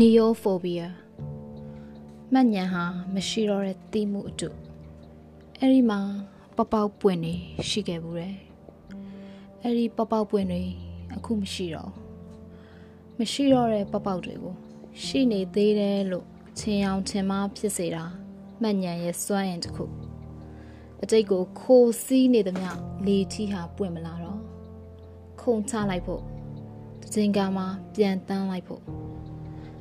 Neophobia မှတ်ဉဏ်ဟာမရှိတော့တဲ့သိမှုအတုအဲ့ဒီမှာပေါပေါက်ပွင့်နေရှိခဲ့ဘူးတယ်အဲ့ဒီပေါပေါက်ပွင့်တွေအခုမရှိတော့မရှိတော့တဲ့ပေါပေါက်တွေကိုရှိနေသေးတယ်လို့ချင်းအောင်ချင်းမဖြစ်စေတာမှတ်ဉဏ်ရဲ့စွမ်းအင်တစ်ခုအတိတ်ကိုခိုးစီးနေသမျှလေထီဟာပွင့်မလာတော့ခုံချလိုက်ဖို့တခြင်းကမှာပြန်တန်းလိုက်ဖို့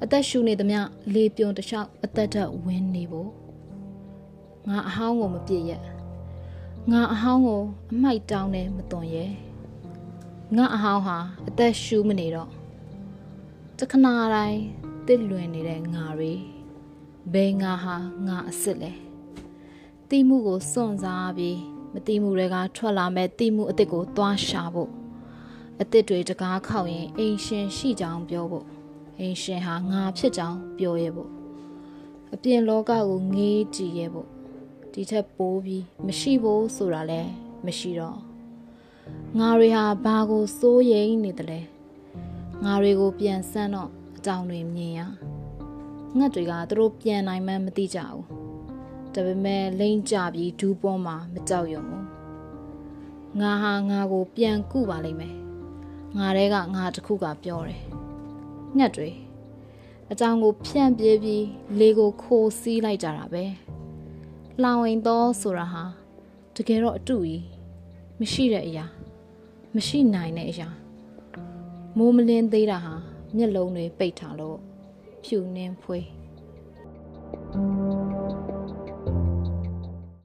အသက်ရှူနေသမျှလေပြုံတလျှောက်အသက်ဓာတ်ဝင်နေဖို့ငါအဟောင်းကိုမပြည့်ရက်ငါအဟောင်းကိုအမိုက်တောင်းနဲ့မသွန်ရဲ့ငါအဟောင်းဟာအသက်ရှူမနေတော့တခဏတိုင်းတစ်လွင်နေတဲ့ငါတွေဘယ်ငါဟာငါအစ်စ်လဲတိမှုကိုစွန့်စားပြီးမတိမှုတွေကထွက်လာမဲ့တိမှုအစ်စ်ကိုသွားရှာဖို့အစ်စ်တွေတကားခောက်ရင်အိမ်ရှင်ရှိကြောင်ပြောဖို့ အိမ်ရှင်ဟာငါဖြစ်ကြောင်ပြောရဲဖို့အပြင်လောကကိုငေးကြည့်ရဲဖို့ဒီထက်ပိုးပြီးမရှိဘူးဆိုတာလဲမရှိတော့ငါတွေဟာဘာကိုစိုးရိမ်နေတယ်လဲငါတွေကို ပြန်ဆန်းတော့အကြောင်းတွေမြင်ရငှက်တွေကသူတို့ပြန်နိုင်မှန်းမသိကြဘူးဒါပေမဲ့လိမ့်ကြပြီးဒူးပေါ်မှာမကြောက်ရွံ့ဘူးငါဟာငါကို ပြန်ကုပါလိမ့်မယ်ငါတဲကငါတခုကပြောတယ် ငှက်တွေအကြောင်းကိုဖြန့်ပြေးပြီးလေကိုခိုးစီးလိုက်ကြတာပဲလောင်ဝင်သောဆိုတာဟာတကယ်တော့အတူကြီးမရှိတဲ့အရာ မရှိနိုင်တဲ့အရာမိုးမလင်းသေးတာဟာမျက်လုံးတွေပိတ်ထားလို့ဖြူနှင်းဖွေး thank you